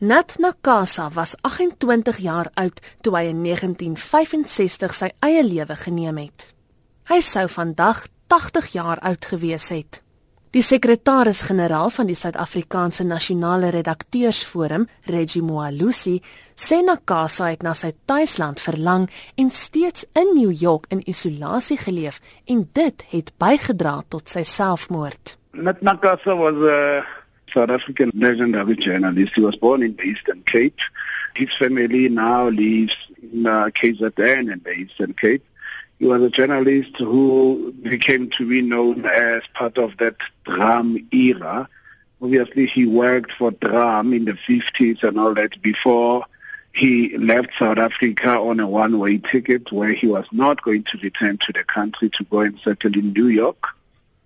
Nat Nakasa was 28 jaar oud toe hy in 1965 sy eie lewe geneem het. Hy sou vandag 80 jaar oud gewees het. Die sekretaris-generaal van die Suid-Afrikaanse Nasionale Redakteursforum, Reggie Moalusi, sê Nakasa het na sy tuisland verlang en steeds in New York in isolasie geleef en dit het bygedra tot sy selfmoord. Nat Nakasa was 'n uh South African legendary journalist. He was born in the Eastern Cape. His family now lives in uh, KZN in the Eastern Cape. He was a journalist who became to be known as part of that drum era. Obviously, he worked for drum in the 50s and all that before he left South Africa on a one-way ticket where he was not going to return to the country to go and settle in New York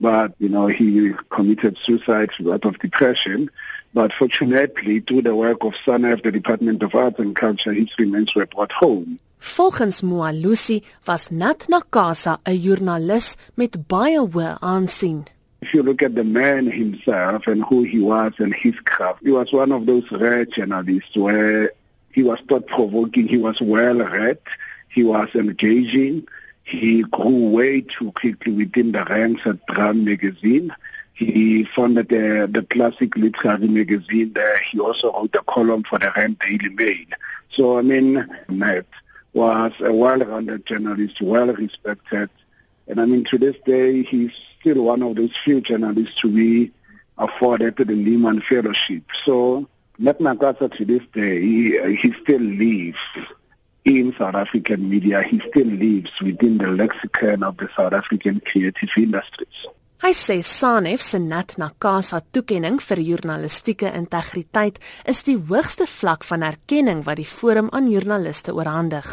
but you know he committed suicide out of depression. But fortunately, through the work of SANEF, the Department of Arts and Culture, his remains were brought home. Volgens Moalusi was Nat Nakasa 'n joernalis met baie hoë aansien. If you look at the man himself and who he was and his craft, he was one of those rare journalists where he was thought-provoking, he was well-read, he was engaging, He grew way too quickly within the ranks at Drum magazine. He founded the, the classic literary magazine there. He also wrote a column for the Rand Daily Mail. So, I mean, Nat was a well-rounded journalist, well-respected. And I mean, to this day, he's still one of those few journalists to be afforded the Nieman Fellowship. So, Nat Nakasa to this day, he, he still lives in South African media, he still lives within the lexicon of the South African creative industries. Hy sê Sanef se Nat Nakasa toekenning vir journalistieke integriteit is die hoogste vlak van erkenning wat die forum aan joernaliste oorhandig.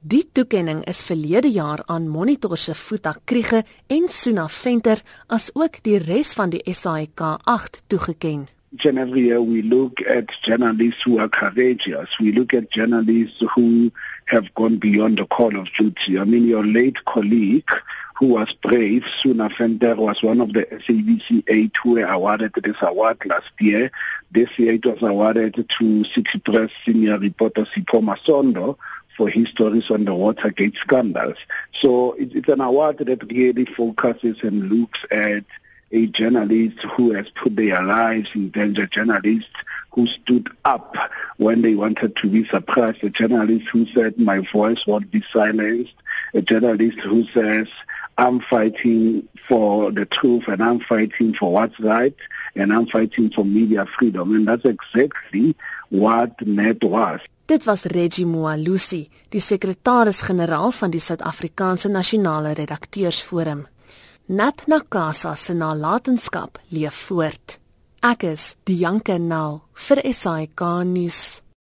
Die toekenning is verlede jaar aan Monitor se Futa Kriege en Suna Venter as ook die res van die SAIK 8 toegekend each and every year we look at journalists who are courageous. We look at journalists who have gone beyond the call of duty. I mean, your late colleague who was brave, Suna Venter, was one of the SABC 8 who were awarded this award last year. This year it was awarded to City Press senior reporter Sipho Masondo for his stories on the Watergate scandals. So it's an award that really focuses and looks at a journalist who has put their lives in danger, journalists who stood up when they wanted to be suppressed, a journalist who said, my voice won't be silenced, a journalist who says, I'm fighting for the truth and I'm fighting for what's right and I'm fighting for media freedom. And that's exactly what NET was. Dit was Reggie Moalusi, die sekretaris-generaal van die Suid-Afrikaanse Nasionale Redakteursforum. Nat Nakasa se nalatenskap leef voort. Ek is Dianke Nel vir SAK nuus.